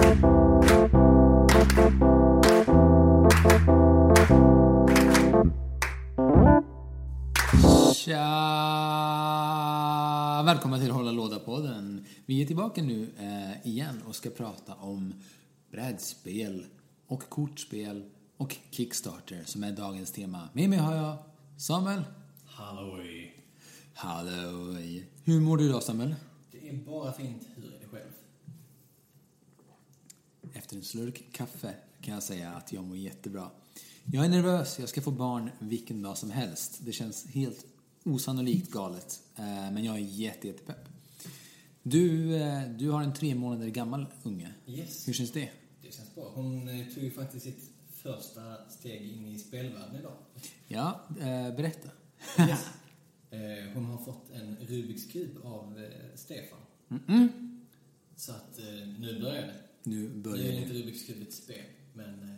Tja! Välkomna till Hålla Låda-podden. Vi är tillbaka nu eh, igen och ska prata om brädspel och kortspel och Kickstarter som är dagens tema. Med mig har jag Samuel. Halloj. Halloj. Hur mår du idag Samuel? Det är bara fint. Hur? Efter en slurk kaffe kan jag säga att jag mår jättebra. Jag är nervös, jag ska få barn vilken dag som helst. Det känns helt osannolikt galet, eh, men jag är jätte, jättepepp. Du, eh, du har en tre månader gammal unge. Yes. Hur känns det? Det känns bra. Hon eh, tog ju faktiskt sitt första steg in i spelvärlden idag. Ja, berätta. Yes. Hon har fått en Rubiks kub av Stefan. Så att nu börjar det. Nu Nu börjar är det. inte Rubiks kub ett spel, men, eh,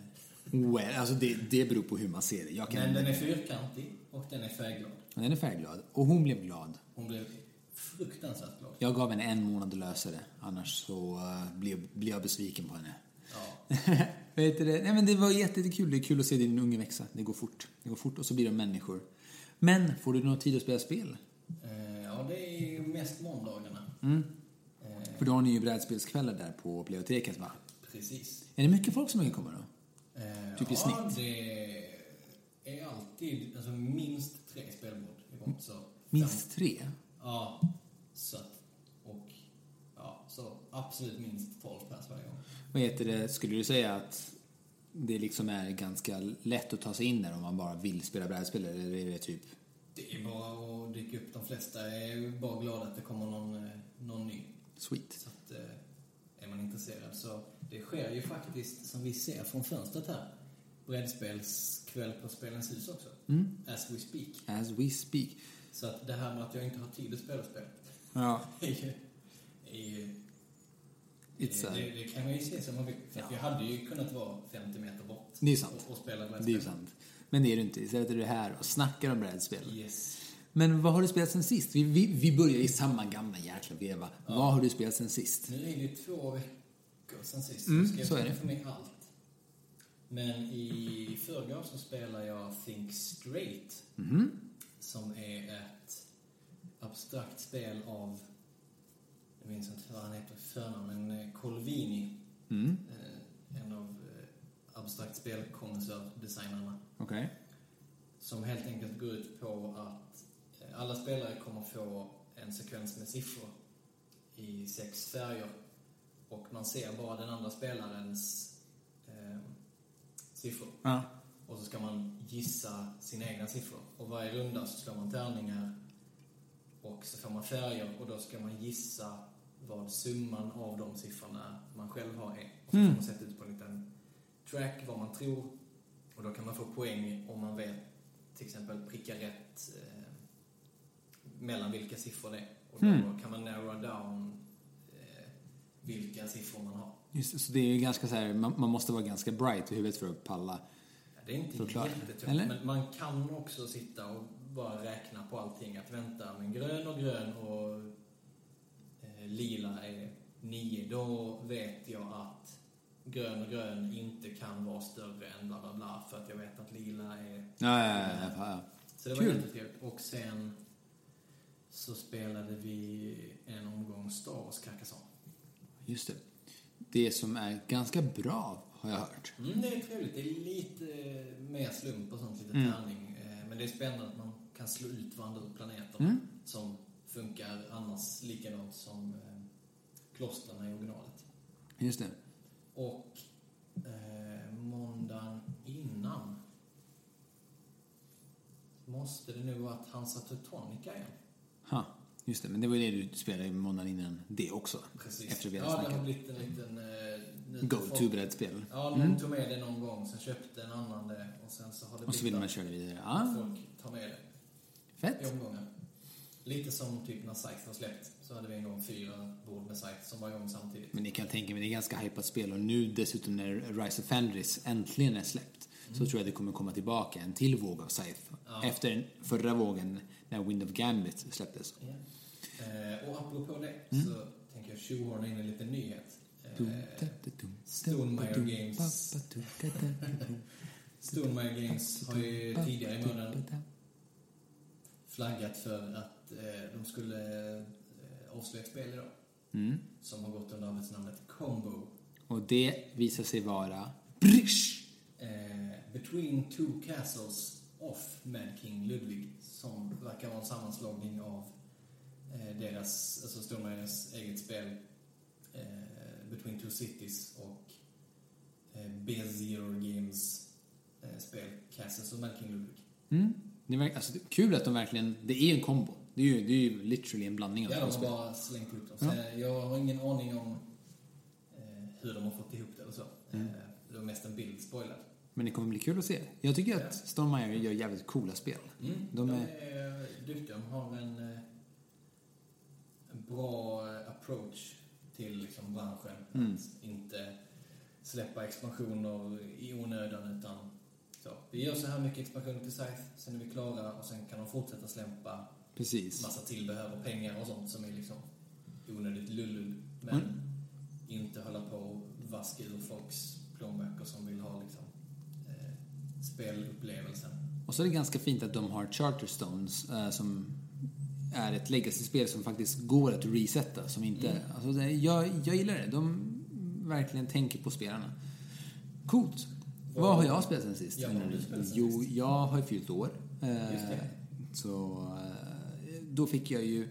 Well, alltså det, det beror på hur man ser det. Jag kan, men den är fyrkantig och den är färgglad. den är färgglad. Och hon blev glad. Hon blev fruktansvärt glad. Jag gav henne en månad att lösa det. Annars så uh, blev, blev jag besviken på henne. Ja. Vet du det? Nej, men det var jätte- jättekul. Det är kul att se din unge växa. Det går fort. Det går fort och så blir de människor. Men får du någon tid att spela spel? Eh, ja, det är mest måndagarna. Eh, För då har ni ju brädspelskvällar där på biblioteket va? precis. Är det mycket folk som brukar komma då? Eh, Typ i ja, snitt? det är alltid alltså, minst tre spelbord igång. Så Minst tre? Ja, så och ja, så absolut minst 12 pers varje gång. Vad heter det? Skulle du säga att det liksom är ganska lätt att ta sig in där om man bara vill spela brädspel? Eller är det typ... Det är bara att dyka upp. De flesta är bara glada att det kommer någon, eh, någon ny. Sweet. Så att, eh, är man intresserad så det sker ju faktiskt, som vi ser från fönstret här, brädspelskväll på Spelens hus också. As we speak. As we speak. Så att det här med att jag inte har tid att spela spel Ja. är ju- är ju a... det, det kan man ju se som man vill. För att jag hade ju kunnat vara 50 meter bort Det är sant. och, och spela Det är brädspel. sant. Men det är du inte. Istället är du här och snackar om brädspel. Yes. Men vad har du spelat sen sist? Vi, vi, vi börjar i samma gamla jäkla veva. Vad har du spelat sen sist? Nu är det ju två veckor sedan sist. Mm, ska jag så är det. för mig allt. Men i förrgår så spelade jag Think Straight. Mhm. Som är ett abstrakt spel av, jag minns inte vad han heter förnamn, men eh, Colvini. Mm. Eh, en av eh, abstrakt spelkonnässör-designarna. Okej. Som helt enkelt går ut på att alla spelare kommer få en sekvens med siffror i sex färger. Och man ser bara den andra spelarens eh, siffror. Ja. Och så ska man gissa sina egna siffror. Och varje runda så slår man tärningar och så får man färger och då ska man gissa vad summan av de siffrorna man själv har är. Och så får man sätta ut på en liten track vad man tror och då kan man få poäng om man vet till exempel pricka rätt eh, mellan vilka siffror det är. Och då kan man narrow down eh, vilka siffror man har. Just det, så det är ju ganska så här, man, man måste vara ganska bright i huvudet för att palla. Ja, Det är inte jättetufft, men man kan också sitta och bara räkna på allting. Att vänta, men grön och grön och eh, lila är nio. Då vet jag att grön och grön inte kan vara större än bla bla bla för att jag vet att lila är... Ja, ja, ja, ja. Så det var jättetrevligt. Och sen så spelade vi en omgång Star Wars Carcassonne. Just det. Det som är ganska bra, har jag hört. Mm, det är trevligt. Det är lite eh, mer slump och sånt, lite Mm. tärning. Eh, Men det är spännande att man kan slå ut varandra ur planeterna Mm. som funkar annars likadant som eh, klostren i originalet. Just det. Och eh, måndagen innan måste det nu vara att Hansa Teutonica igen. Ha, just det. Men det var ju det du spelade i månaden innan det också. Precis. Efter vi hade ja, det har snackat. blivit en liten... Eh, Go-to-brädspel. Ja, någon tog med det någon gång, sen köpte en annan det och sen så har det Och så vill man köra vidare. Ja, folk tar med det. i fett. omgångar. Lite som typ när Scythe var släppt. Så hade vi en gång fyra bord med Scythe som var igång samtidigt. Men ni kan tänka mig, det är ganska hypat spel och nu dessutom när Rise of Fenris äntligen är släppt så tror jag det kommer komma tillbaka en till våg av Scythe. Ja. Efter den förra vågen när Wind of Gambit släpptes. Ja. Eh, och apropå det Mm. så tänker jag tjohorna in en liten nyhet. Stonemaier Games. Stonemaier Games har ju tidigare i månaden flaggat för att eh, de skulle eh, avslöja ett spel idag. Mm. Som har gått under arbetsnamnet Combo. Och det visar sig vara Brish! Eh, Between Two Castles of Mad King Ludwig. Som verkar vara en sammanslagning av eh, deras, alltså Stormeyers eget spel eh, Between Two Cities och eh, Bezier Games eh, spel Castles of Mad King Ludwig. Mm. Det är alltså, kul att de verkligen... Det är en kombo. Det är ju, det är ju literally en blandning av Ja, de har bara slängt upp dem. Så eh, Jag har ingen aning om eh, hur de har fått ihop det eller så. Mm. Eh, det var mest en bild spoilad. Men det kommer bli kul att se. Jag tycker att Stormire gör jävligt coola spel. Mm. De De, är- är... duktiga. De har en, eh, en bra eh, approach till liksom branschen. Mm. Att inte släppa expansioner i onödan utan så. Vi gör så här mycket expansioner till Scythe, sen är vi klara och sen kan de fortsätta släppa Precis. massa tillbehör och pengar och sånt som är liksom onödigt lullull. Men Mm. inte hålla på och vaska ur folks plånböcker som vill ha liksom spelupplevelsen. Och så är det ganska fint att de har Charterstones eh, som är ett legacy-spel som faktiskt går att resetta. Som inte, Mm. alltså det, jag, jag gillar det. De verkligen tänker på spelarna. Coolt. Vad, Vad- har jag spelat sen sist? Ja, spelat sen jo, sist? jag har ju fyllt år. Eh, Just det. Så eh, då fick jag ju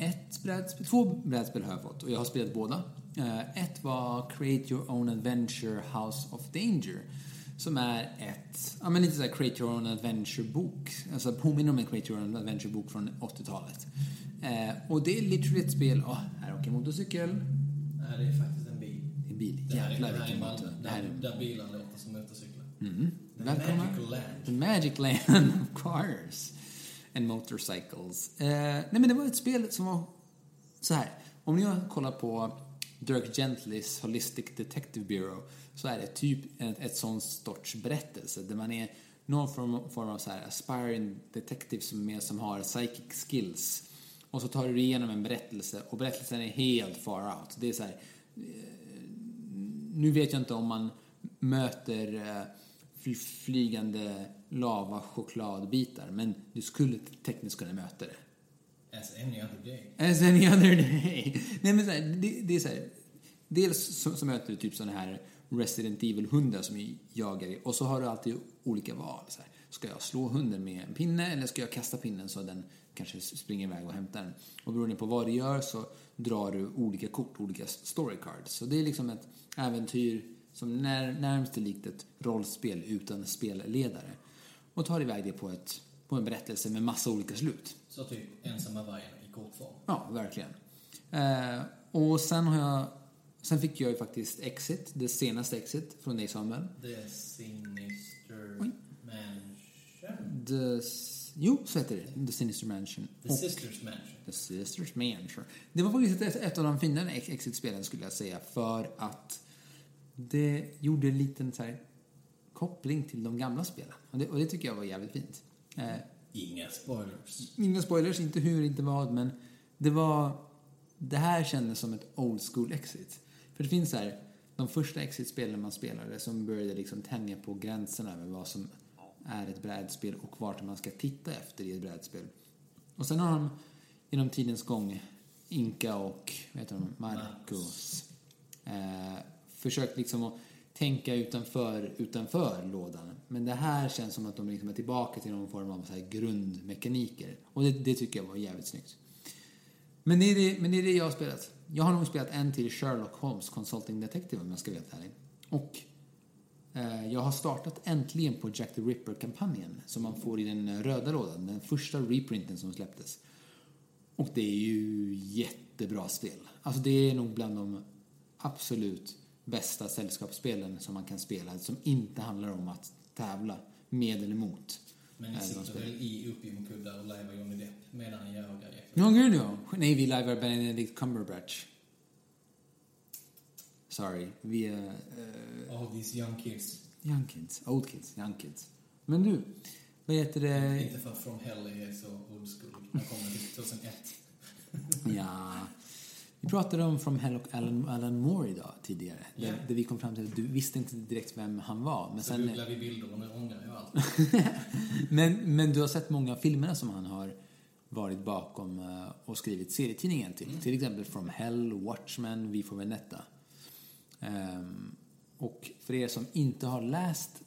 ett brädspel, två brädspel har jag fått och jag har spelat båda. Eh, Ett var Create Your Own Adventure House of Danger. Som är ett, ja men lite såhär Create Your Own Adventure-bok. Alltså påminner om en Create Your Own Adventure-bok från 80-talet. Eh, och det är literally ett spel, åh, här åker en motorcykel. Nej, det är faktiskt en bil. En bil, Det är- jävlar det här är vilken motor. Det här där, är där bilar låter som motorcyklar. Mm. The Välkomna. Magical Land. The Magic Land of Cars and Motorcycles. Eh, nej men det var ett spel som var så här. Om ni har kollat på Dirk Gentlys Holistic Detective Bureau så är det typ ett, ett sån sorts berättelse där man är någon form, form av så här aspiring detective som, med, som har psychic skills. Och så tar du dig igenom en berättelse och berättelsen är helt far out. Det är så här, eh, nu vet jag inte om man möter eh, flygande lava chokladbitar men du skulle tekniskt kunna möta det. As any other day. As any other day. Nej men så här, det, det är så här, dels så, så möter du typ sådana här Resident Evil-hundar som jagar dig och så har du alltid olika val. Så här, ska jag slå hunden med en pinne eller ska jag kasta pinnen så den kanske springer iväg och hämtar den? Och beroende på vad du gör så drar du olika kort, olika story cards. Så det är liksom ett äventyr som när, närmast är likt ett rollspel utan spelledare. Och tar iväg det på, ett, på en berättelse med massa olika slut. Så typ ensamma vargen i kortform. Ja, verkligen. Eh, och sen har jag... Sen fick jag ju faktiskt Exit, det senaste Exit från dig Samuel. The Sinister Oj. Mansion. The, jo, så heter det. The Sinister Mansion. The och Sisters Mansion. The Sisters Mansion. Det var faktiskt ett, ett av de finare Ex- Exit-spelen skulle jag säga för att det gjorde en liten så här, koppling till de gamla spelen. Och det, och det tycker jag var jävligt fint. Eh, Inga spoilers. Inga spoilers, inte hur, inte vad, men det var... Det här kändes som ett old school exit. För det finns så här, de första exit-spelen man spelade som började liksom tänja på gränserna med vad som är ett brädspel och vart man ska titta efter i ett brädspel. Och sen har de genom tidens gång, Inka och vad heter de, Marcos, eh, försökt liksom att tänka utanför, utanför lådan. Men det här känns som att de liksom är tillbaka till någon form av så här grundmekaniker. Och det, det tycker jag var jävligt snyggt. Men det, är det, men det är det jag har spelat. Jag har nog spelat en till Sherlock Holmes Consulting Detective om jag ska vara helt ärlig. Och eh, jag har startat äntligen på Jack the Ripper-kampanjen som man får i den röda lådan, den första reprinten som släpptes. Och det är ju jättebra spel. Alltså det är nog bland de absolut bästa sällskapsspelen som man kan spela som inte handlar om att tävla med eller mot. Men ni sitter väl i opiumkuddar och lajvar Johnny Depp medan ni jagar Jack Ja, gud ja. Nej, vi livear Benedict Cumberbatch. Sorry, vi är uh, All these young kids. young kids, old kids, young kids. Men du, vad heter det? Inte för att From Hell är så old school. Den kommer till 2001. Ja. Vi pratade om From Hell och Alan, Alan Moore idag tidigare. Ja. Där, där vi kom fram till att du visste inte direkt vem han var. Men, Så sen, googlar vi bilder och nu ångrar jag allt. men, men du har sett många av filmerna som han har varit bakom eh, och skrivit serietidningen till. Mm. Till exempel From Hell, Watchmen, V for Vendetta. Ehm, och för er som inte har läst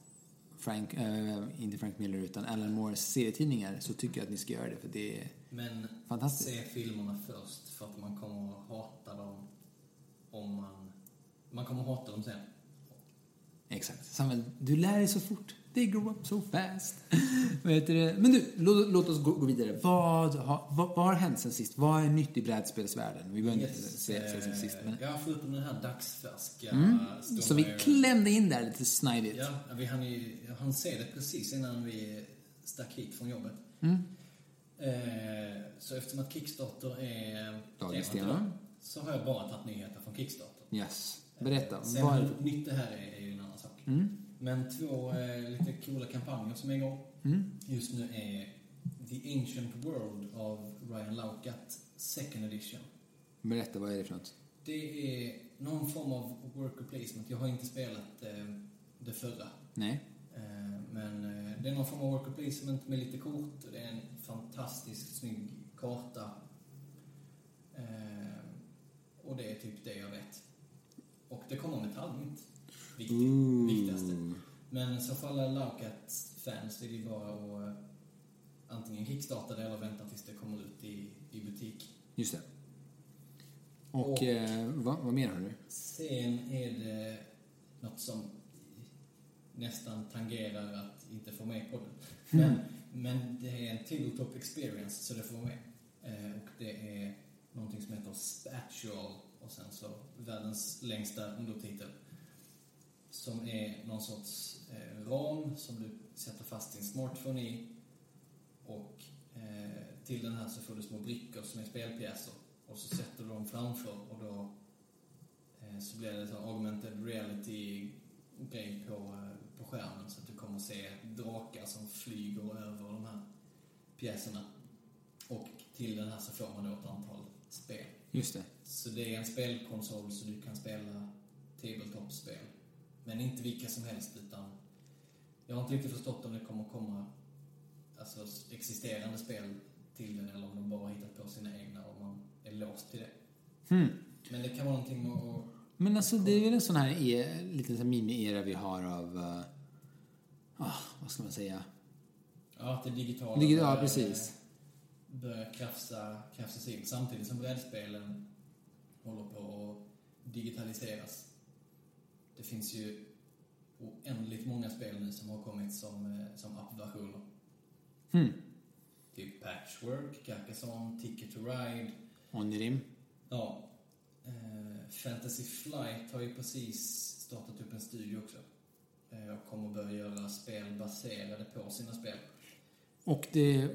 Frank, eh, inte Frank Miller utan Alan Moores serietidningar så tycker jag att ni ska göra det för det är Men se filmerna först för att man kommer att hata dem om man... Man kommer att hata dem sen. Exakt. Samuel, du lär dig så fort. They grow up so fast. Men du, låt, låt oss gå, gå vidare. Vad har, vad, vad har hänt sen sist? Vad är nytt i brädspelsvärlden? Vi behöver inte säga säga sen sist. Men, eh, Ja, förutom den här dagsfärska... mm, så vi klämde in där lite snajdigt. Ja, vi hann ju hann se det precis innan vi stack hit från jobbet. Mm. Eh, så eftersom att Kickstarter är Dagens tema. så har jag bara tagit nyheter från Kickstarter. Yes. Berätta. Sen Vad, hur nytt det här är, är ju en annan sak. mm, Men två eh, lite coola kampanjer som är igång mm, just nu är The Ancient World av Ryan Laukat Second Edition. berätta, vad är det för något? Det är någon form av worker placement. Jag har inte spelat eh, det förra. Nej? Eh, men eh, det är någon form av worker placement med lite kort. Det är en fantastiskt snygg karta. Eh, och det är typ det jag vet. Och det kommer metallmynt. Viktigt, Ooh. viktigaste. Men så för alla Laukat-fans är det ju bara att eh, antingen kickstarta det eller vänta tills det kommer ut i, i butik. Just det. Och, Och- eh, vad, vad mer har du? Sen är det något som nästan tangerar att inte få med på den. Men, men det är en tabletop experience, så det får vara med. Eh, och det är någonting som heter Spatual och sen så världens längsta undertitel. Som är någon sorts eh, ram som du sätter fast din smartphone i. Och eh, till den här så får du små brickor som är spelpjäser. Och så sätter du dem framför och då eh, så blir det en augmented reality-grej på, eh, på skärmen så att du kommer se drakar som flyger över de här pjäserna. Och till den här så får man då ett antal spel. Just det. Så det är en spelkonsol så du kan spela tabletop-spel. Men inte vilka som helst utan jag har inte riktigt förstått om det kommer komma alltså, existerande spel till den eller om de bara hittat på sina egna och man är låst till det. Hmm. Men det kan vara någonting att... Men alltså det är väl en sån här e, liten sån mini-era vi har av, ah, vad ska man säga? ja, att det digitala Digital, börjar- precis. börjar krafsa, sig in samtidigt som brädspelen håller på att digitaliseras. Det finns ju oändligt många spel nu som har kommit som, eh, som appversioner. Hmm. Typ Patchwork, Carcassonne, Ticket to Ride. Onirim. Ja. Eh, Fantasy Flight har ju precis startat upp en studio också. Eh, och kommer börja göra spel baserade på sina spel. Och det,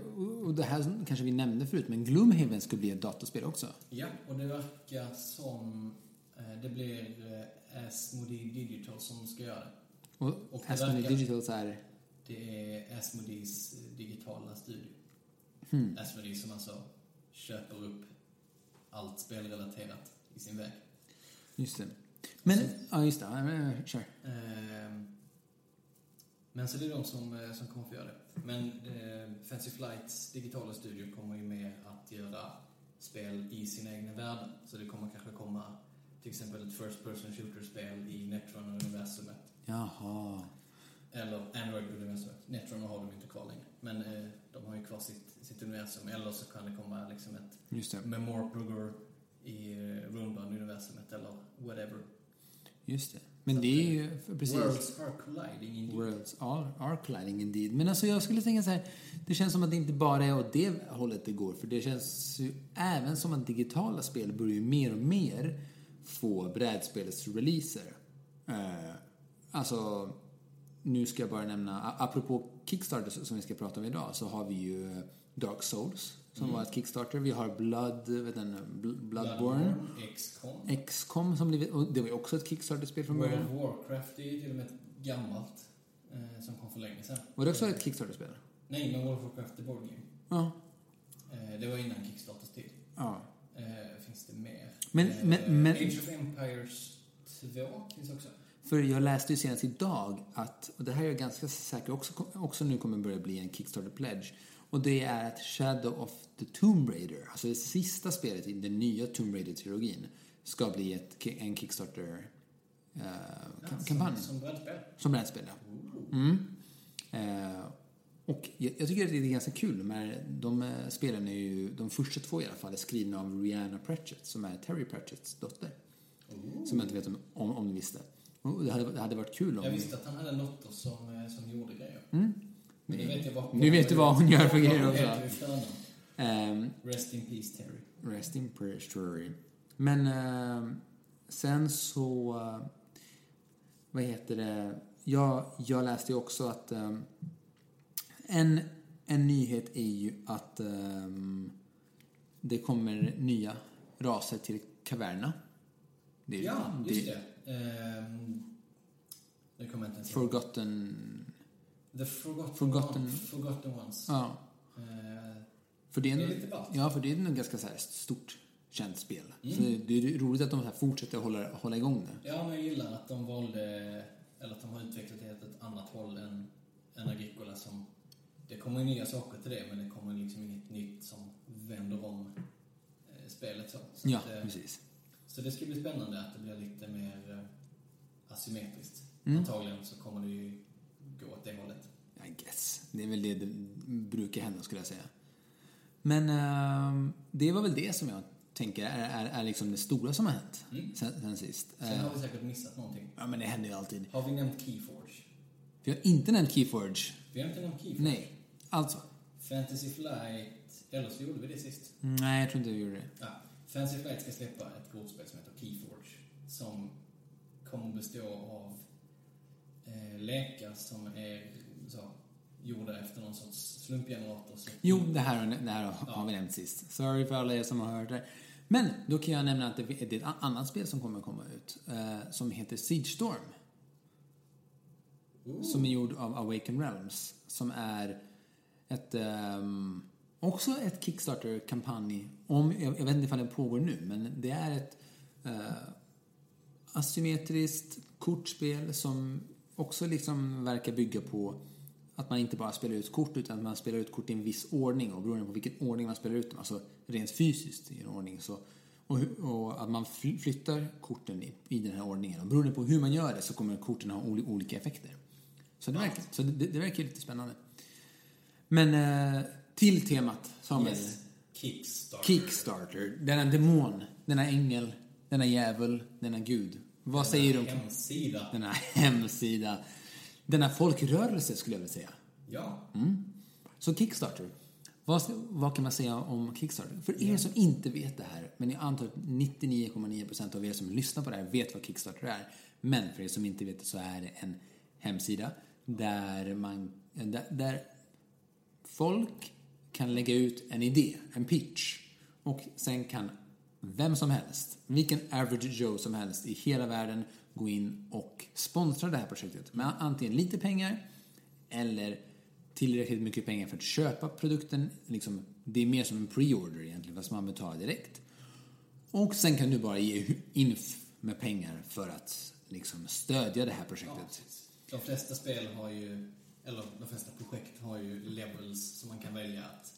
och det här kanske vi nämnde förut, men Gloomhaven skulle bli ett datorspel också. Ja, och det verkar som eh, det blir Asmodee Digital som ska göra det. Och, Och det Asmodee verkar- Digitals är... Det är Asmodees digitala studio. Hmm. Asmodee som alltså köper upp allt spelrelaterat i sin väg. Just det. Men, ja just det. Men, Kör. Ehm, Men så det är de som, eh, som kommer få göra det. Men eh, Fancy Flights digitala studio kommer ju mer att göra spel i sina egna världar. Så det kommer kanske komma till exempel ett First Person Shooter-spel i Netron-universumet. Jaha. Eller Android-universumet. Netron har de inte kvar längre. Men eh, de har ju kvar sitt, sitt universum. Eller så kan det komma liksom ett. Memorpurger i eh, Rundband-universumet eller whatever. Just det. Men det är ju precis... Worlds are colliding indeed. Worlds are, are colliding indeed. Men alltså jag skulle tänka så här, det känns som att det inte bara är åt det hållet det går. För det känns ju även som att digitala spel börjar ju mer och mer få brädspelsreleaser. Eh, alltså, nu ska jag bara nämna, apropå Kickstarter som vi ska prata om idag, så har vi ju Dark Souls som var ett Kickstarter. Vi har Blood, vet du, Bl- Bloodborne. XCOM. XCOM som blivit, och det var ju också ett Kickstarter-spel från World början. of Warcraft är ju till och med ett gammalt eh, som kom för länge sedan. Var det också ett Kickstarter-spel? Nej, men World of Warcraft är board game. Ja. Eh, det var innan Kickstarters tid. ja. Eh, finns det mer? Men, Eh, men, men, Age of Empires 2 finns också. För jag läste ju senast idag att, och det här är jag ganska säker också, också nu kommer börja bli en Kickstarter pledge. Och det är att Shadow of the Tomb Raider, alltså det sista spelet i den nya Tomb Raider-trilogin, ska bli ett, en Kickstarter eh, kampanj. Som, som brädspel. Som brädspel, ja. Mm. Eh, och jag, jag tycker att det är ganska kul. Men de eh, spelen är ju, de första två i alla fall, är skrivna av Rihanna Pratchett, som är Terry Pratchetts dotter. Som jag inte vet om, om, om du visste. Och det, hade, det hade varit kul om... Jag visste att han hade en dotter som, eh, som gjorde grejer. Mm. Men det vet jag bara Nu vet du vad hon gör för grejer Vad också. Ehm, Rest in peace Terry. Rest in peace, Terry. Men eh, sen så... eh, vad heter det? Jag, jag läste ju också att eh, en, en nyhet är ju att eh, det kommer nya raser till Caverna. Det Ja, det, just det. Ehm, nu kommer jag inte ens. Forgotten... The Forgotten, Forgotten- One, Forgotten Ones. Ja, Eh, för det är, det är lite ballt. ja, för det är nog ganska så stort känt spel. Mm. Så det, det är roligt att de här fortsätter hålla, hålla igång det. Ja, men jag gillar att de valde, eller att de har utvecklat det åt ett annat håll än, än Agricola som... Det kommer nya saker till det, men det kommer liksom inget nytt som vänder om eh, spelet så. så Ja, att, eh, precis. Så det ska bli spännande att det blir lite mer eh, asymmetriskt. Mm. Antagligen så kommer det ju gå åt det hållet. I guess. Det är väl det det brukar hända skulle jag säga. Men ehm, det var väl det som jag tänker är, är, är liksom det stora som har hänt Mm. sen, sen sist. Sen Eh, har vi säkert missat någonting. ja, men det händer ju alltid. Har vi nämnt Keyforge? Vi har inte nämnt Keyforge. Vi har inte nämnt Keyforge. Nej. Alltså. Fantasy Flight, eller så gjorde vi det sist. Nej, jag tror inte vi gjorde det. Ja, Fantasy Flight ska släppa ett kortspel som heter Keyforge. Som kommer bestå av eh, lekar som är så, gjorda efter någon sorts slumpgenerator. Så Jo, det här, det här har har vi nämnt sist. Sorry för alla er som har hört det. Men då kan jag nämna att det är ett annat spel som kommer komma ut. Eh, som heter Siege Storm. Som är gjord av Awaken Realms. Som är ett... ehm, också ett Kickstarter-kampanj. Om, jag, jag vet inte ifall den pågår nu, men det är ett eh, asymmetriskt kortspel som också liksom verkar bygga på att man inte bara spelar ut kort utan att man spelar ut kort i en viss ordning och beroende på vilken ordning man spelar ut dem, alltså rent fysiskt i en ordning så och, och att man fly- flyttar korten i, i den här ordningen och beroende på hur man gör det så kommer korten ha olika effekter. Så det verkar, så det, det verkar lite spännande. Men eh, till temat Samuel. Yes. Kickstarter. Kickstarter, denna demon, denna ängel, denna djävul, denna gud. Vad säger du om Hemsida. denna hemsida? Denna folkrörelse skulle jag vilja säga. Ja. Så Kickstarter, vad, vad kan man säga om Kickstarter? För er som inte vet det här, men jag antar att 99,9% av er som lyssnar på det här vet vad Kickstarter är. Men för er som inte vet det så är det en hemsida där man, där, där folk kan lägga ut en idé, en pitch. Och sen kan vem som helst, vilken average Joe som helst i hela världen gå in och sponsra det här projektet med antingen lite pengar eller tillräckligt mycket pengar för att köpa produkten. Liksom, det är mer som en pre-order egentligen, fast man betalar direkt. Och sen kan du bara ge in med pengar för att liksom, stödja det här projektet. Ja, De flesta spel har ju, eller de flesta projekt har ju levels som man kan välja att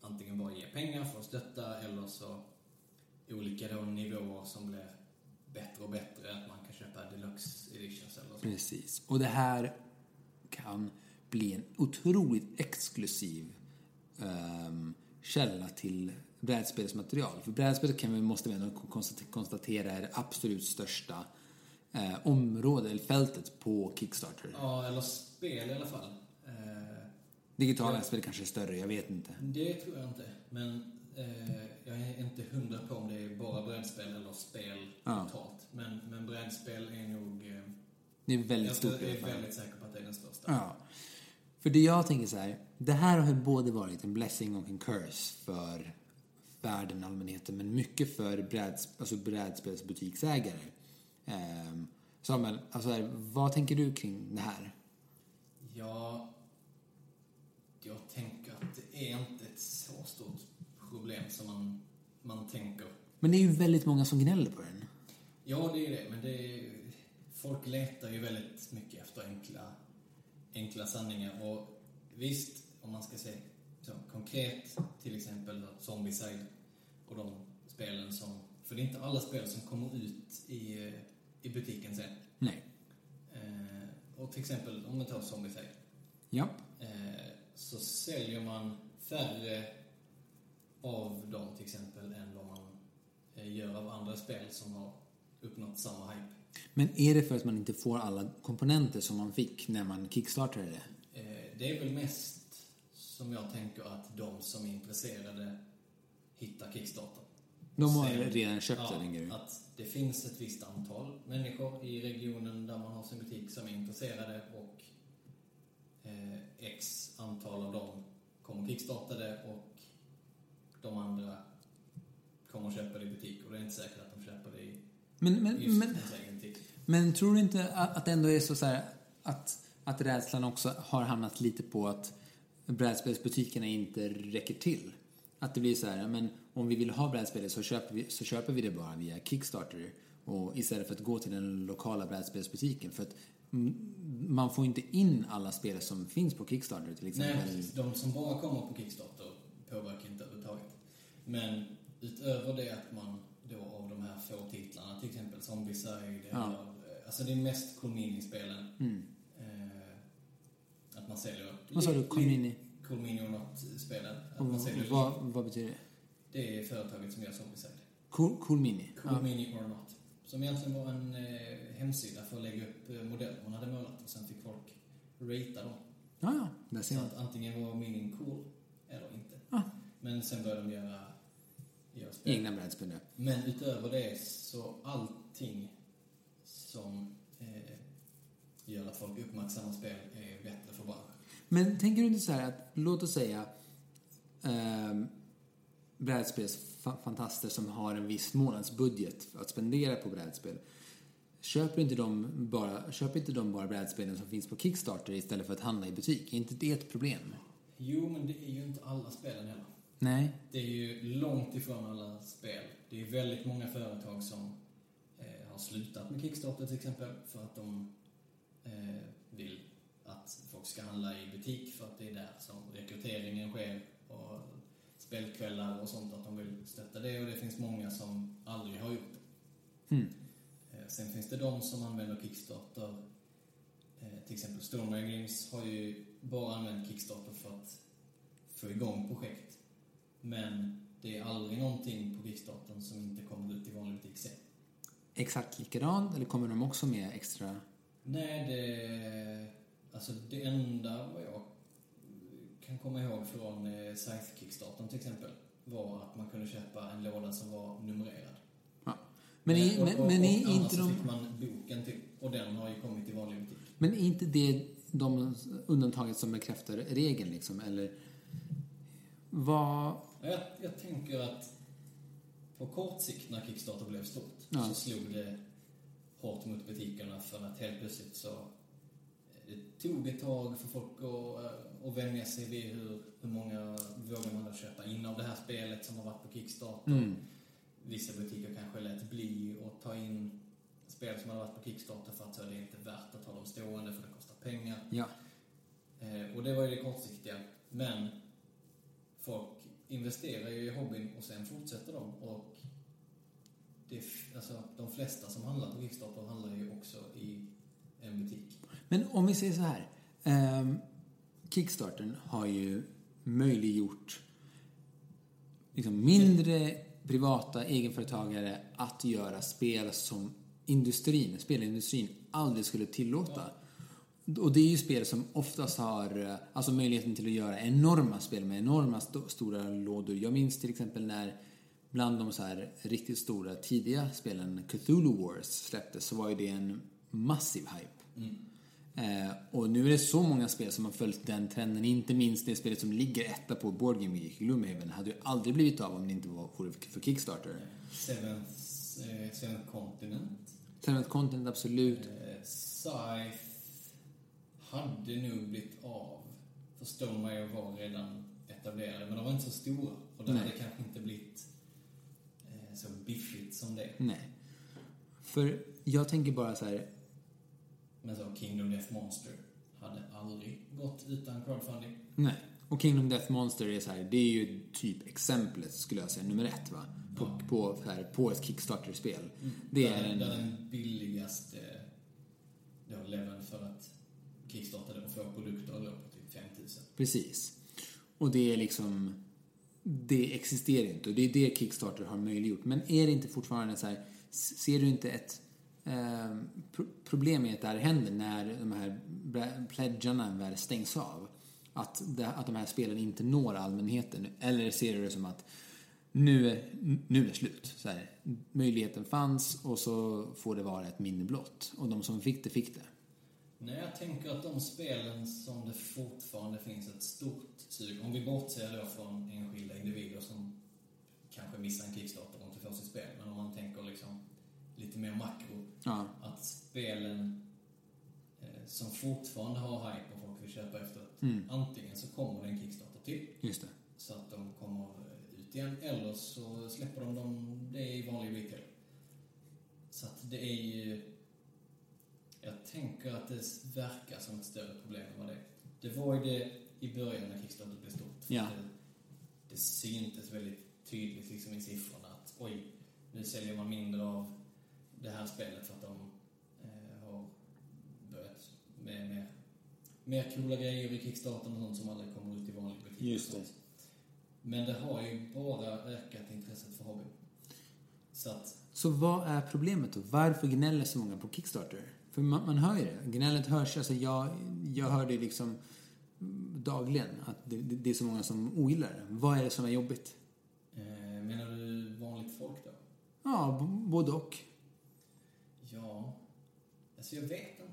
antingen bara ge pengar för att stötta eller så olika då nivåer som blir bättre och bättre. Att man kan köpa deluxe editions eller så. Precis. Och det här kan bli en otroligt exklusiv ehm, källa till brädspelsmaterial. För brädspel kan vi, måste vi ändå konstat- konstatera är det absolut största eh, området, eller fältet på Kickstarter. Ja, eller spel i alla fall. Eh, Digitala Ja. spel kanske är större, jag vet inte. Det tror jag inte. Men eh, jag är inte hundra på om det är bara brädspel eller spel Ja. totalt. Men, men brädspel är nog... Eh, Det är väldigt jag stort i alla är fall. väldigt säker på att det är den största. Ja. För det jag tänker så här, det här har både varit en blessing och en curse för världen, allmänheten, men mycket för bräds, alltså brädspelsbutiksägare. Ehm, Samuel, alltså här, vad tänker du kring det här? Ja, jag tänker att det är inte ett så stort problem som man, man tänker. Men det är ju väldigt många som gnäller på den. Ja, det är det, men det är, folk letar ju väldigt mycket efter enkla, enkla sanningar. Och visst, om man ska se så, konkret, till exempel Zombieside och de spelen som... För det är inte alla spel som kommer ut i, eh, i butiken sen. Nej. Och till exempel, om man tar Zombieside, Ja. eh, så säljer man färre av dem till exempel än vad man eh, gör av andra spel som har uppnått samma hype. Men är det för att man inte får alla komponenter som man fick när man kickstartade det? Eh, Det är väl mest som jag tänker att de som är intresserade hittar Kickstarter. De har Sen- redan köpt ja, den grejen. Att det finns ett visst antal människor i regionen där man har sin butik som är intresserade och eh, x antal av dem kommer kickstarta det och de andra kommer köpa det i butik och det är inte säkert att de köper det i Men, men, just men, egen tid. men tror du inte att att det ändå är så, så här, att, att rädslan också har hamnat lite på att brädspelsbutikerna inte räcker till? Att det blir så här, men om vi vill ha brädspelet så köper vi, så köper vi det bara via Kickstarter och istället för att gå till den lokala brädspelsbutiken. För att man får inte in alla spel som finns på Kickstarter till Nej, exempel. precis. De som bara kommer på Kickstarter påverkar inte överhuvudtaget. Men utöver det att man då av de här få titlarna, till exempel Zombieside Ja. eller... eh, Alltså det är mest Cool Mini-spelen. Mm. Eh, att man säljer... Vad sa du? Comini? Cool Mini och något-spelen. Vad, vad betyder det? Det är företaget som gör Zombieside. Cool, cool Mini? Cool Ja. Mini or Not. Som egentligen var en eh, hemsida för att lägga upp eh, modeller man hade målat och sen fick folk ratea dem. Ja, ja, där ser Så man. att antingen var minin cool eller inte. Ja. Men sen började de göra, göra spel. Egna brädspel. Men utöver det så allting som eh, gör att folk uppmärksammar spel är bättre för branschen. Men tänker du inte så här att, låt oss säga eh, brädspelsfantaster som har en viss månadsbudget att spendera på brädspel. Köper inte de bara, köper inte de bara brädspelen som finns på Kickstarter istället för att handla i butik? Är inte det ett problem? Jo, men det är ju inte alla spelen heller. Nej. Det är ju långt ifrån alla spel. Det är väldigt många företag som eh, har slutat med Kickstarter till exempel för att de eh, vill att folk ska handla i butik för att det är där som rekryteringen sker och spelkvällar och sånt, att de vill stötta det och det finns många som aldrig har gjort det. Mm. Eh, Sen finns det de som använder Kickstarter. Eh, Till exempel Stormare Games har ju bara använt Kickstarter för att få igång projekt. Men det är aldrig någonting på Kickstarter som inte kommer ut i vanlig butik sen. Exakt likadant, eller kommer de också med extra? Nej, det... Alltså det enda vad jag kan komma ihåg från eh, Scythe Kickstarter till exempel var att man kunde köpa en låda som var numrerad. Ja. Men, i, och, men, och, men och är annars inte de... fick man boken till. Och den har ju kommit i vanlig butik. Men är inte det de undantaget som bekräftar regeln liksom, eller? Vad... Jag, jag tänker att på kort sikt när Kickstarter blev stort Ja. så slog det hårt mot butikerna för att helt plötsligt så det tog ett tag för folk att, att vänja sig vid hur, hur många vågar man då köpa in av det här spelet som har varit på Kickstarter. Mm. Vissa butiker kanske lät bli att ta in spel som har varit på Kickstarter för att så är det inte värt att ha dem stående för det kostar pengar. Ja. Eh, och det var ju det kortsiktiga. Men folk investerar ju i hobbyn och sen fortsätter de. Och det, alltså, de flesta som handlar på Kickstarter handlar ju också i en butik. Men om vi säger så här. ehm, Kickstarten har ju möjliggjort liksom mindre privata egenföretagare att göra spel som industrin, spelindustrin aldrig skulle tillåta. Och det är ju spel som oftast har eh, alltså möjligheten till att göra enorma spel med enorma st- stora lådor. Jag minns till exempel när bland de så här riktigt stora tidiga spelen Cthulhu Wars släpptes så var ju det en massiv hype. Mm. Eh, och nu är det så många spel som har följt den trenden, inte minst det spelet som ligger etta på Board Game Geek, Gloomhaven, hade ju aldrig blivit av om det inte var vore för Kickstarter. Seventh, eh, Seventh Continent. Seventh Content, absolut. Eh, Scythe hade nog blivit av. För Stonemaier var redan etablerade, men de var inte så stora. Och det Nej. hade kanske inte blivit eh, så biffigt som det. Nej. För jag tänker bara så här, Men så Kingdom Death Monster hade aldrig gått utan crowdfunding. nej. Och Kingdom Death Monster är så här, det är ju typ exemplet skulle jag säga, nummer ett va? På, Ja. på, här, på ett Kickstarter-spel. Det är där, en... den billigaste då leveln för att kickstarta det och få produkter låg på typ 5000. Precis. Och det är liksom... Det existerar inte och det är det Kickstarter har möjliggjort. Men är det inte fortfarande så här, ser du inte ett eh, pro- problem med att det här händer när de här pledgarna väl stängs av? Att, det, att de här spelen inte når allmänheten? Eller ser du det som att nu är, nu är det slut? Så här, möjligheten fanns och så får det vara ett minne blott. Och de som fick det, fick det. Nej, jag tänker att de spelen som det fortfarande finns ett stort sug, om vi bortser då från enskilda individer som kanske missar en kickstarter och inte får sitt spel, men om man tänker liksom lite mer makro, Ja, att spelen eh, som fortfarande har hype och folk vill köpa efter, Mm. antingen så kommer det en kickstarter till, just det. så att de kommer ut igen, eller så släpper de dem det i vanlig retail. Så att det är ju... Jag tänker att det verkar som ett större problem än vad det är. Det var ju det i början när Kickstarter blev stort. Ja. Det, det syntes väldigt tydligt liksom i siffrorna att oj, nu säljer man mindre av spelet för att de eh, har börjat med mer, mer coola grejer i Kickstarter och sånt som aldrig kommer ut i vanlig butik. Just sånt. Men det har ju bara ökat intresset för hobbyn. Så att, Så vad är problemet då? Varför gnäller så många på Kickstarter? För man, man hör ju det. Gnället hörs. Alltså jag, jag hör det liksom dagligen. Att det, det, det är så många som ogillar det. Vad är det som är jobbigt? eh, menar du vanligt folk då? Ja, både och. Alltså jag vet inte.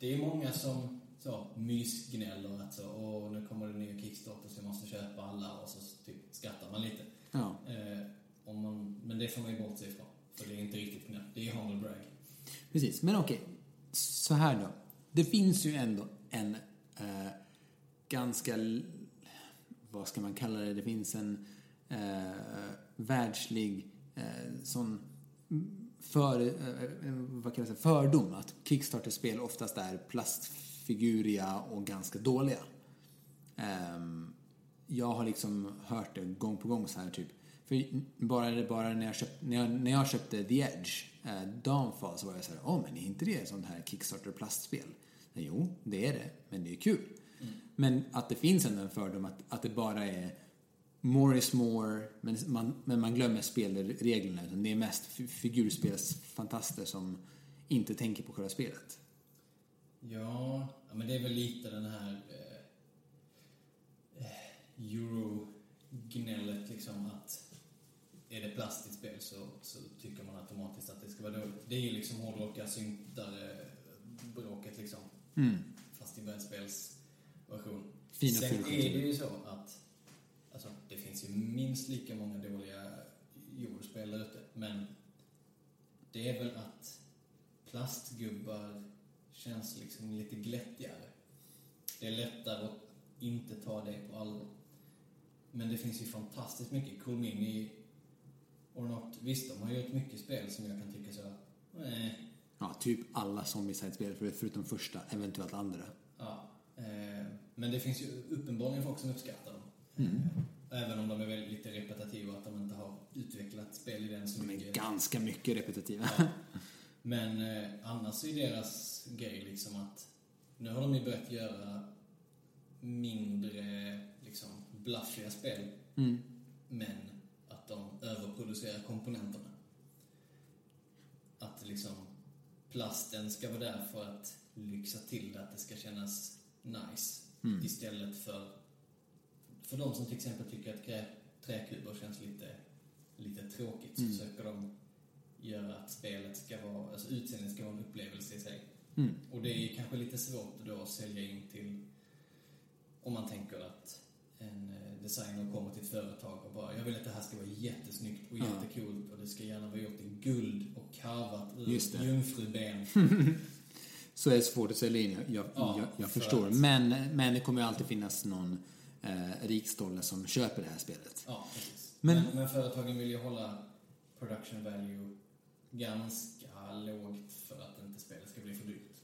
Det är många som så, mysgnäller att så, åh, nu kommer det nya Kickstarter så jag måste köpa alla och så typ skrattar man lite. Ja. Eh, om man, men det får man ju bortse ifrån. För det är inte riktigt gnäll. Det är humble brag. Precis, men okej. Så här då. Det finns ju ändå en eh, ganska, vad ska man kalla det, det finns en eh, världslig eh, sån för, eh, vad kan jag säga, fördom att Kickstarter-spel oftast är plastfiguriga och ganska dåliga. Ehm, jag har liksom hört det gång på gång så här typ. För bara, bara när, jag köpt, när, jag, när jag köpte The Edge, eh, Dawnfall, så var jag så här, åh men är inte det ett sånt här Kickstarter-plastspel? Jo, det är det, men det är kul. Men att det finns ändå en fördom att, att det bara är more is more, men man, men man glömmer spelreglerna. Utan det är mest fi- figurspelsfantaster som inte tänker på själva spelet. Ja, men det är väl lite den här eh, eh, euro-gnället liksom att är det plast i ett spel så, så tycker man automatiskt att det ska vara dåligt. Det är ju liksom hårdrockar, syntare, bråket liksom. Mm. Fast i brädspelsversion. Fina Sen är det ju så att finns ju minst lika många dåliga där ute. Men det är väl att plastgubbar känns liksom lite glättigare. Det är lättare att inte ta det på allvar. Men det finns ju fantastiskt mycket Cool Mini och något. Visst, de har gjort mycket spel som jag kan tycka så, nej, Ja, typ alla Zombicide-spel för- förutom första, eventuellt andra. Ja, eh, men det finns ju uppenbarligen folk som uppskattar dem. Mm. Även om de är väldigt lite repetitiva, att de inte har utvecklat spel i den så De är mycket. ganska mycket repetitiva. Ja. Men eh, annars är deras grej liksom att nu har de ju börjat göra mindre liksom bluffiga spel, Mm. men att de överproducerar komponenterna. Att liksom plasten ska vara där för att lyxa till det, att det ska kännas nice. Mm. Istället för, för de som till exempel tycker att trä, träkuber känns lite, lite tråkigt så Mm. försöker de göra att spelet ska vara, alltså utseendet ska vara en upplevelse i sig. Mm. Och det är kanske lite svårt då att sälja in till, om man tänker att en eh, designer kommer till ett företag och bara, jag vill att det här ska vara jättesnyggt och Ja. jättekult och det ska gärna vara gjort i guld och karvat ur jungfruben. Så är det svårt att sälja in, jag, jag, Ja, jag, jag för förstår. att- Men, men det kommer ju alltid finnas någon eh, rikstolle som köper det här spelet. Ja, precis. Men- Men, men, företagen vill ju hålla production value ganska lågt för att inte spelet ska bli för dyrt.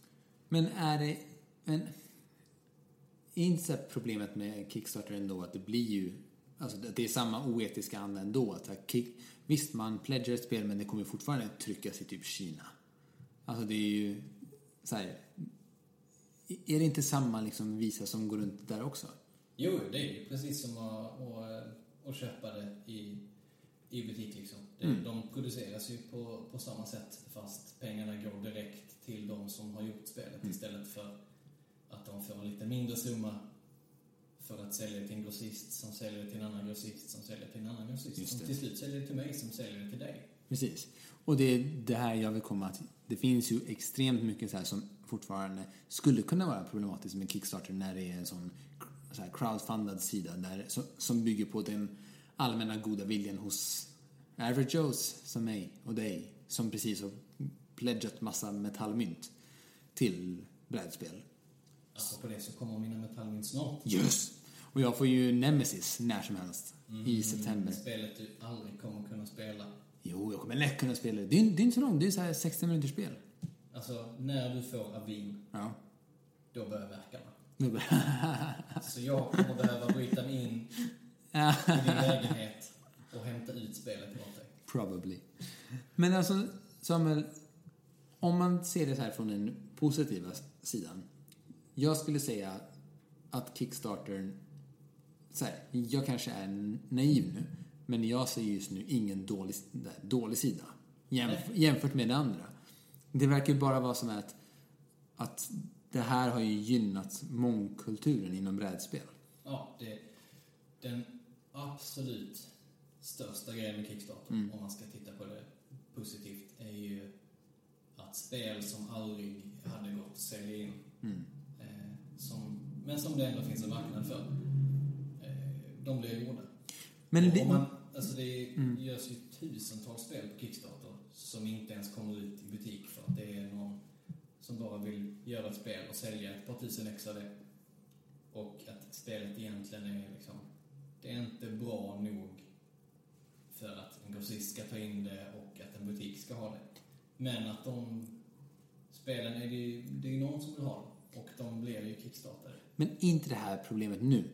Men är det... Men, är inte problemet med Kickstarter ändå att det blir ju... Alltså det är samma oetiska anda ändå. Att kick, visst, man pledgar ett spel men det kommer fortfarande tryckas i typ Kina. Alltså det är ju... Så här, är det inte samma liksom visa som går runt där också? Jo, det är ju precis som att, att, att köpa det i, i butik liksom. Det, Mm. De produceras ju på, på samma sätt fast pengarna går direkt till de som har gjort spelet Mm. istället för att de får en lite mindre summa för att sälja till en grossist som säljer till en annan grossist som säljer till en annan grossist som till slut säljer till mig som säljer till dig. Precis. Och det är det här jag vill komma att det finns ju extremt mycket så här som fortfarande skulle kunna vara problematiskt med Kickstarter när det är en sån så här crowdfundad sida där, som, som bygger på den allmänna goda viljan hos average Joes som mig och dig som precis har pledgat massa metallmynt till brädspel. Alltså på det så kommer mina metallmynt snart. Yes! Och jag får ju Nemesis när som helst i september. Spelet du aldrig kommer kunna spela. Jo, jag kommer lätt kunna spela det. Det är, det är inte så långt, det är så här 60 minuters spel. Alltså, när du får Avin, Ja. då börjar verkarna. Så jag kommer behöva bryta mig in i din lägenhet och hämta ut spelet åt dig. Probably. Men alltså, Samuel, om man ser det här från den positiva sidan. Jag skulle säga att Kickstarter, så här, jag kanske är naiv nu, men jag ser just nu ingen dålig, dålig sida jämf jämfört med det andra. Det verkar ju bara vara som att, att det här har ju gynnat mångkulturen inom brädspel. Ja, det, den absolut största grejen med Kickstarter, Mm. om man ska titta på det positivt, är ju att spel som aldrig hade gått att sälja in, Mm. eh, som, men som det ändå finns en marknad för, eh, de blir gjorda. Men det, man, alltså det Mm. görs ju tusentals spel på Kickstarter som inte ens kommer ut i butik för att det är någon som bara vill göra ett spel och sälja ett par tusen ex av det. Och att spelet egentligen är liksom, det är inte bra nog för att en grossist ska ta in det och att en butik ska ha det. Men att de spelen, är det, ju- det är ju någon som vill ha dem och de blir ju kickstartade. Men inte det här problemet nu,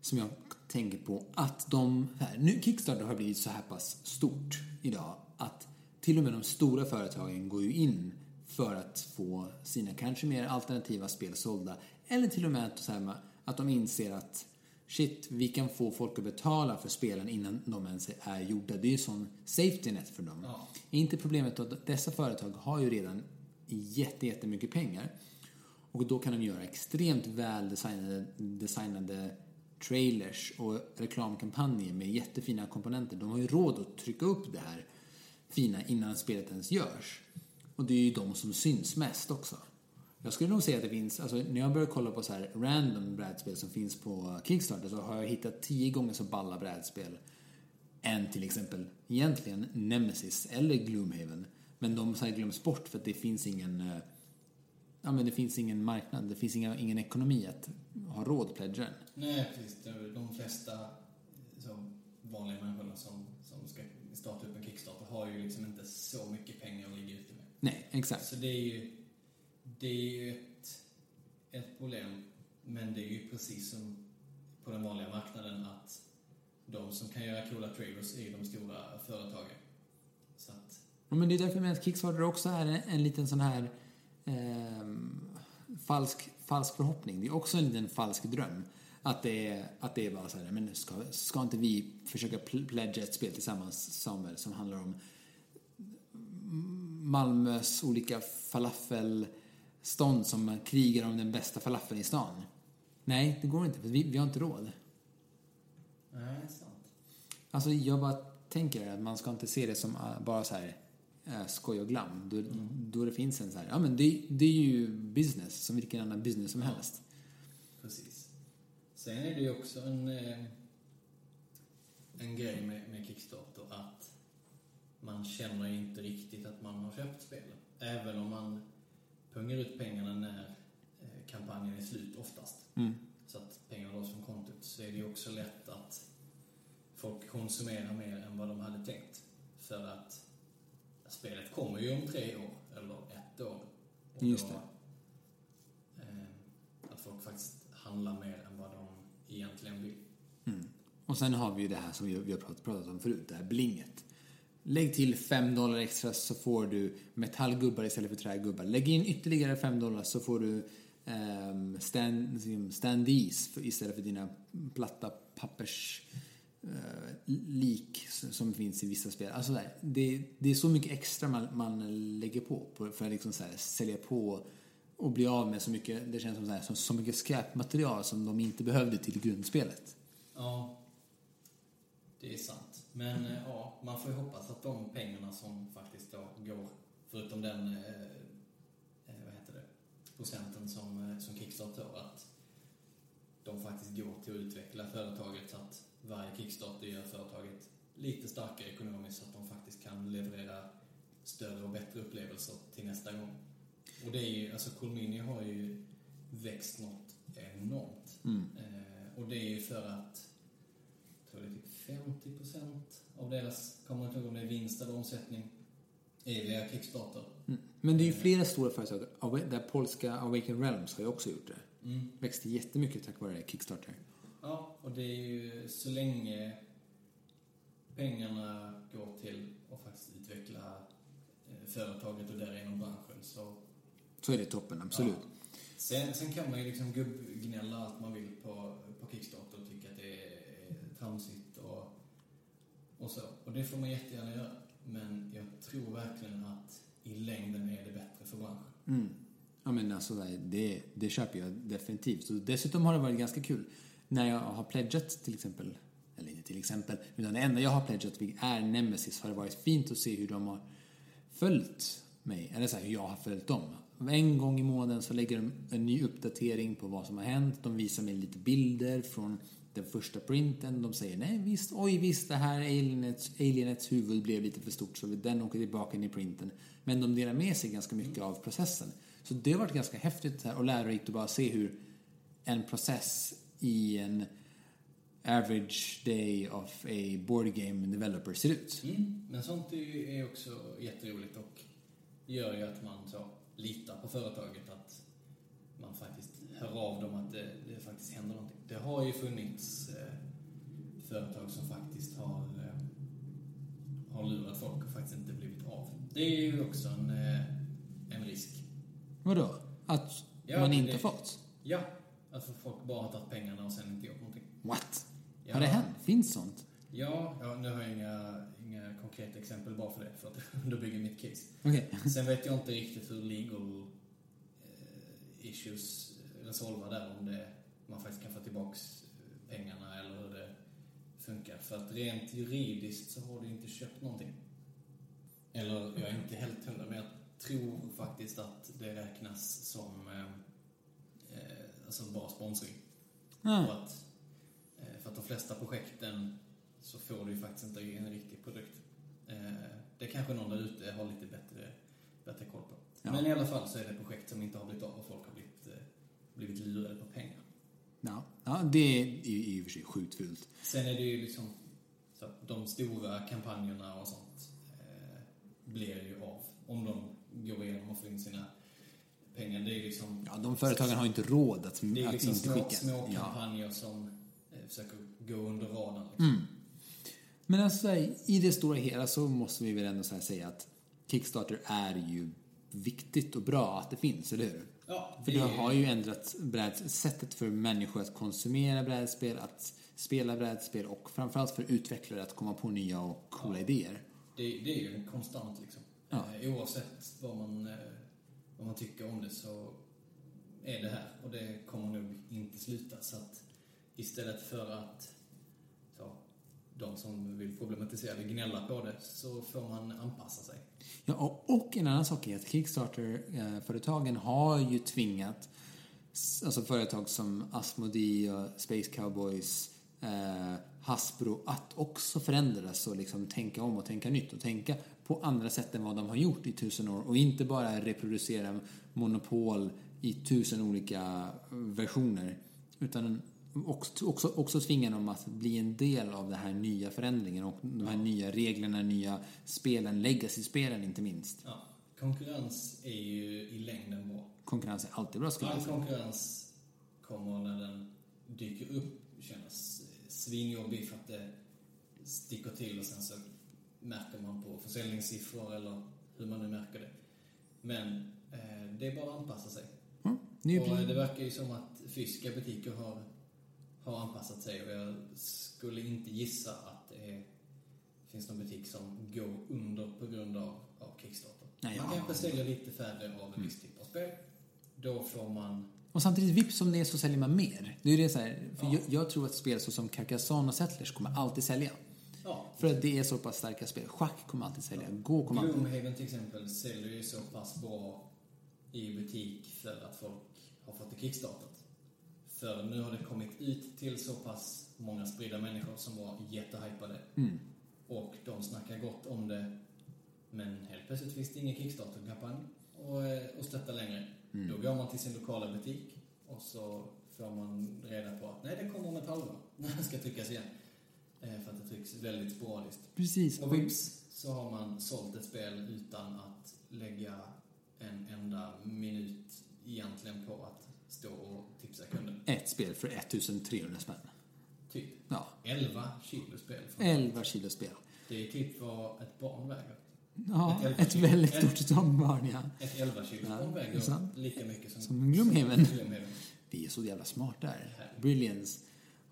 som jag tänker på, att de... Här, nu, Kickstarter har blivit så här pass stort idag att till och med de stora företagen går ju in för att få sina kanske mer alternativa spel sålda. Eller till och med att, så här, att de inser att shit, vi kan få folk att betala för spelen innan de ens är gjorda. Det är ju sån safety net för dem. Ja. Inte problemet att dessa företag har ju redan jätte, jättemycket pengar. Och då kan de göra extremt väl designade, designade trailers och reklamkampanjer med jättefina komponenter. De har ju råd att trycka upp det här fina innan spelet ens görs. Och det är ju de som syns mest också. Jag skulle nog säga att det finns, alltså när jag börjar kolla på så här random brädspel som finns på Kickstarter så har jag hittat tio gånger så balla brädspel än till exempel egentligen Nemesis eller Gloomhaven. Men de så här glöms bort för att det finns ingen eh, Ja men det finns ingen marknad, det finns inga, ingen ekonomi att ha råd att pledga den. Nej, precis. De flesta som vanliga människorna som, som ska starta upp en Kickstarter har ju liksom inte så mycket pengar att ligga ute. Nej, exakt. Så det är ju, det är ju ett, ett problem. Men det är ju precis som på den vanliga marknaden att de som kan göra coola trailers är de stora företagen. Så att, Ja, men det är därför jag menar att Kickstarter också är en, en liten sån här ehm, falsk, falsk förhoppning. Det är också en liten falsk dröm. Att det är, att det är bara så här, men ska, ska inte vi försöka pl- pledga ett spel tillsammans, Samuel, som handlar om Malmös olika falafelstånd som krigar om den bästa falafeln i stan? Nej, det går inte, för vi, vi har inte råd. nej, sant. Alltså jag bara tänker att man ska inte se det som äh, bara så här äh, skoj och glam. Då, då det finns en så här, ja men det, det är ju business som vilken annan business som helst. Precis. Sen är det ju också en, eh, en grej med, med Kickstarter att man känner inte riktigt att man har köpt spelen. Även om man pungar ut pengarna när eh, kampanjen är slut oftast. Mm. Så att pengarna dras från kontot. Så är det ju också lätt att folk konsumerar mer än vad de hade tänkt. För att spelet kommer ju om tre år, eller ett år. Och Just då, det. Eh, att folk faktiskt handlar mer än vad de egentligen vill. Och sen har vi ju det här som vi har pratat om förut, det här blinget. Lägg till 5 dollar extra så får du metallgubbar istället för trägubbar. Lägg in ytterligare 5 dollar så får du um, stand, liksom standees för, istället för dina platta pappers uh, lik som- som finns i vissa spel. Alltså där, det, det är så mycket extra man, man lägger på, på för att liksom så här, sälja på och bli av med så mycket, det känns som så, här, så, så mycket skräpmaterial som de inte behövde till grundspelet. Ja, det är sant. Men eh, ja, man får ju hoppas att de pengarna som faktiskt då går, förutom den eh, eh, vad heter det, procenten som, eh, som Kickstarter att de faktiskt går till att utveckla företaget så att varje Kickstarter gör företaget lite starkare ekonomiskt så att de faktiskt kan leverera större och bättre upplevelser till nästa gång. Och det är ju, alltså Colmini har ju växt något enormt. Eh, och det är ju för att, jag tror det typ 50 procent av deras, kommer inte ihåg om det är vinst eller omsättning, är via Kickstarter. Mm. Men det är ju flera stora företag. Där polska Awaken Realms har ju också gjort det. Mm. Växte jättemycket tack vare Kickstarter. Ja, och det är ju så länge pengarna går till att faktiskt utveckla eh, företaget och därigenom branschen så Så är det toppen, absolut. Ja. Sen, sen kan man ju liksom gubbgnälla allt man vill på, på Kickstarter och tycka att det är tramsigt och, så. Och det får man jättegärna göra. Men jag tror verkligen att i längden är det bättre för branschen. Mm. Ja, men alltså, det, det köper jag definitivt. Så dessutom har det varit ganska kul. När jag har pledgat till exempel, eller inte till exempel, utan det enda jag har pledgat vid är Nemesis har det varit fint att se hur de har följt mig, eller så här, hur jag har följt dem. En gång i månaden så lägger de en ny uppdatering på vad som har hänt. De visar mig lite bilder från den första printen. De säger nej visst, oj visst, det här alienets, alienets huvud blev lite för stort så den åker tillbaka in i printen. Men de delar med sig ganska mycket av processen. Så det har varit ganska häftigt och lärorikt att bara se hur en process i en average day of a board game developer ser ut. Mm. Men sånt är ju är också jätteroligt och gör ju att man så litar på företaget att man faktiskt hör av dem att det, det faktiskt händer någonting. Det har ju funnits eh, företag som faktiskt har, eh, har lurat folk och faktiskt inte blivit av. Det är ju också en, eh, en risk. Vadå? Att Ja, man det- inte fått? Ja, att folk bara har tagit pengarna och sen inte gjort någonting. What? Ja. Har det hänt? Finns sånt? Ja, ja nu har jag inga, inga konkreta exempel bara för det, för att underbygga mitt case. Okej. Sen vet jag inte riktigt hur legal eh, issues resolvar där, om det, man faktiskt kan få tillbaks eh, pengarna eller hur det funkar. För att rent juridiskt så har du inte köpt någonting. Eller, jag är inte helt hundra, men jag tror faktiskt att det räknas som eh, eh, alltså bra sponsring. Ah. Och att, eh, för att de flesta projekten så får du ju faktiskt inte en riktig produkt. Eh, Det kanske någon där ute har lite bättre, bättre koll på. Ja. Men i alla fall så är det projekt som inte har blivit av och folk har blivit, eh, blivit lurade på pengar. Ja. ja, det är i och för sig sjukt fult. Sen är det ju liksom så att de stora kampanjerna och sånt eh, blir ju av om de går igenom och får in sina pengar. Det är liksom Ja, de företagen har inte råd att, Det är att liksom inte små, skicka. små Ja. kampanjer som eh, försöker gå under radarn. Liksom. Mm. Men alltså, i det stora hela så måste vi väl ändå säga att Kickstarter är ju viktigt och bra att det finns, eller hur? Ja, För det har ju ändrat bräd, sättet för människor att konsumera brädspel, att spela brädspel och framförallt för utvecklare att komma på nya och coola idéer. Det, det är ju konstant liksom. Ja. Eh, oavsett vad man, eh, vad man tycker om det så är det här och det kommer nog inte sluta. Så att istället för att så, de som vill problematisera det gnälla på det så får man anpassa sig. Ja, och, och en annan sak är att Kickstarter-företagen har ju tvingat alltså företag som Asmodee och Space Cowboys, eh, Hasbro att också förändras och liksom tänka om och tänka nytt och tänka på andra sätt än vad de har gjort i tusen år och inte bara reproducera monopol i tusen olika versioner utan också, också, också tvinga dem att bli en del av den här nya förändringen och de här nya reglerna, nya spelen, legacy-spelen inte minst. Ja. Konkurrens är ju i längden bra. Konkurrens är alltid bra skulle jag All säga. konkurrens kommer när den dyker upp kännas svinjobbig för att det sticker till och sen så märker man på försäljningssiffror eller hur man nu märker det. Men eh, det är bara att anpassa sig. Mm. Och det blir, verkar ju som att fysiska butiker har, har anpassat sig och jag skulle inte gissa att det är, finns någon butik som går under på grund av, av Kickstarter. Nej, man ja. kanske säljer lite färre av en viss typ av spel. Då får man... och samtidigt, vips som det är så säljer man mer. Det är det så här, för Ja. jag, jag tror att spel som Carcassonne och Settlers kommer alltid sälja. Ja, För att det är så pass starka spel. Schack kommer alltid sälja. Gå kommer alltid... Gloomhaven till exempel säljer ju så pass bra i butik för att folk har fått det kickstartat. För nu har det kommit ut till så pass många spridda människor som var jättehypade. Mm. Och de snackar gott om det. Men helt plötsligt finns det ingen Kickstarter-kampanj och, eh, och stötta längre. Mm. Då går man till sin lokala butik och så får man reda på att nej, det kommer om ett halvår när det ska tryckas igen. Eh, För att det trycks väldigt sporadiskt. Precis. Och vips så har man sålt ett spel utan att lägga en enda minut egentligen på att stå och tipsa kunden. Ett spel för 1300 spänn. Typ Ja. 11 kilo spel. 11 kilo spel. Det är typ vad ett barn väger. Ja, Ett ett väldigt stort barn, ja. Ett 11 kilo Ja, barn är väger sant. lika mycket som, Som Gloomhaven. som. Vi är så jävla smarta här. Brilliance.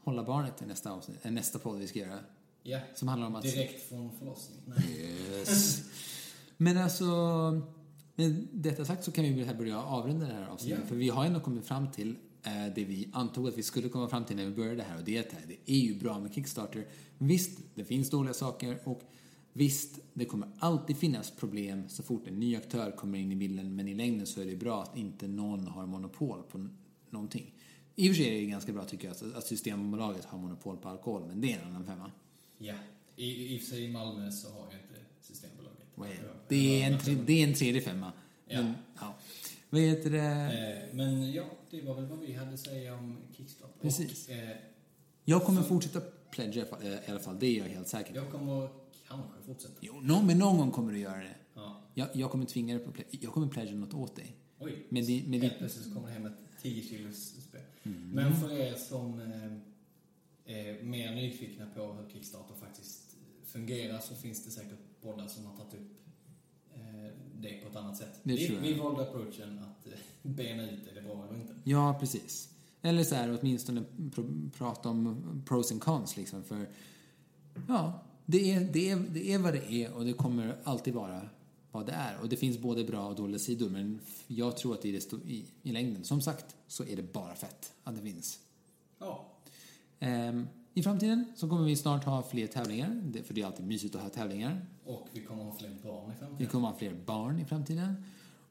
Hålla barnet till nästa, avsnitt, äh, nästa podd vi ska göra. Ja, Som handlar om att... direkt från förlossning. Nej. Yes. Men alltså, med detta sagt så kan vi väl här börja avrunda det här avsnittet. Ja. För vi har ändå kommit fram till eh, det vi antog att vi skulle komma fram till när vi började här. Och det är att det är ju bra med Kickstarter. Visst, det finns dåliga saker och visst, det kommer alltid finnas problem så fort en ny aktör kommer in i bilden. Men i längden så är det bra att inte någon har monopol på någonting. I och för sig är det ganska bra tycker jag att, Systembolaget har monopol på alkohol, men det är en annan femma. Ja, i, i och för sig i Malmö så har ju inte. Vad är det? Det är en, tre, det är en tredje femma. Ja. Men, ja. Vad heter det? Eh, Men ja, det var väl vad vi hade att säga om Kickstarter. Precis. Och, eh, Jag kommer fortsätta pledga i alla fall- eh, i alla fall, det är jag helt säker på. jag kommer kanske fortsätta. Jo, någon, men någon gång kommer du göra det. Ja. Jag, jag kommer tvinga dig på pledge. Jag kommer pledga något åt dig. Oj, Men det- men det- helt plötsligt så kommer det hem ett 10 kilos spel. Mm. Men för er som eh, är mer nyfikna på hur Kickstarter faktiskt fungerar så finns det säkert poddar som har tagit upp eh, det på ett annat sätt. Vi, vi valde approachen att eh, bena ut är det bra eller inte. Ja, precis. Eller så här, åtminstone pr- prata om pros and cons liksom. För ja, det är, det, är, det är vad det är och det kommer alltid vara vad det är. Och det finns både bra och dåliga sidor. Men jag tror att i, det i, i längden, som sagt, så är det bara fett att det finns. Ja, Ehm, I framtiden så kommer vi snart ha fler tävlingar, för det är alltid mysigt att ha tävlingar. och vi kommer ha fler barn i Vi framtiden. kommer ha fler barn i framtiden.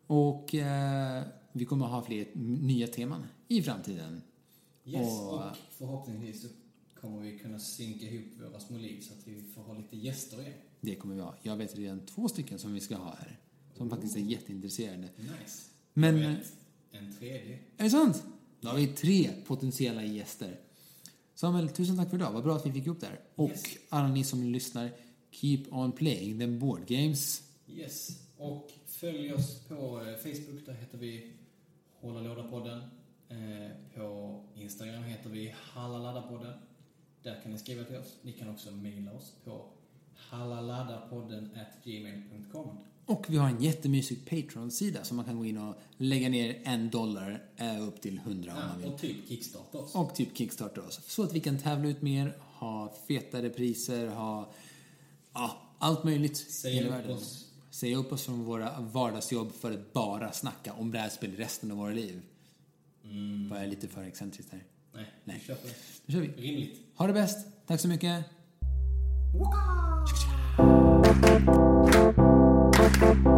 Och eh, vi kommer ha fler nya teman i framtiden. Yes, Och- och förhoppningsvis så kommer vi kunna synka ihop våra små liv så att vi får ha lite gäster igen. Det kommer vi ha. Jag vet redan två stycken som vi ska ha här. Som faktiskt är jätteintresserade. Nice. Men, Jag vet, en tredje. är det sant? Då har vi tre potentiella gäster. Samuel, tusen tack för idag. Vad bra att vi fick ihop det här. Och Yes. alla ni som lyssnar, keep on playing the board games. Yes. Och följ oss på eh, Facebook, där heter vi Hålla Låda-podden. Eh, På Instagram heter vi Hallaladda-podden. Där kan ni skriva till oss. Ni kan också mejla oss på hallaladapodden gmail.com. Och vi har en jättemysig Patreon-sida som man kan gå in och lägga ner en dollar eh, upp till hundra om man Ja, vill. och typ kickstarta oss. Och typ kickstarta oss. Så att vi kan tävla ut mer, ha fetare priser, ha ja, allt möjligt. i Säga upp världen. oss. Säga upp oss från våra vardagsjobb för att bara snacka om brädspel resten av våra liv. Mm. Var jag lite för excentriskt här? Nej, Nej. vi kör på det. Nu kör vi. Rimligt. Ha det bäst. Tack så mycket. Waka! Thank you.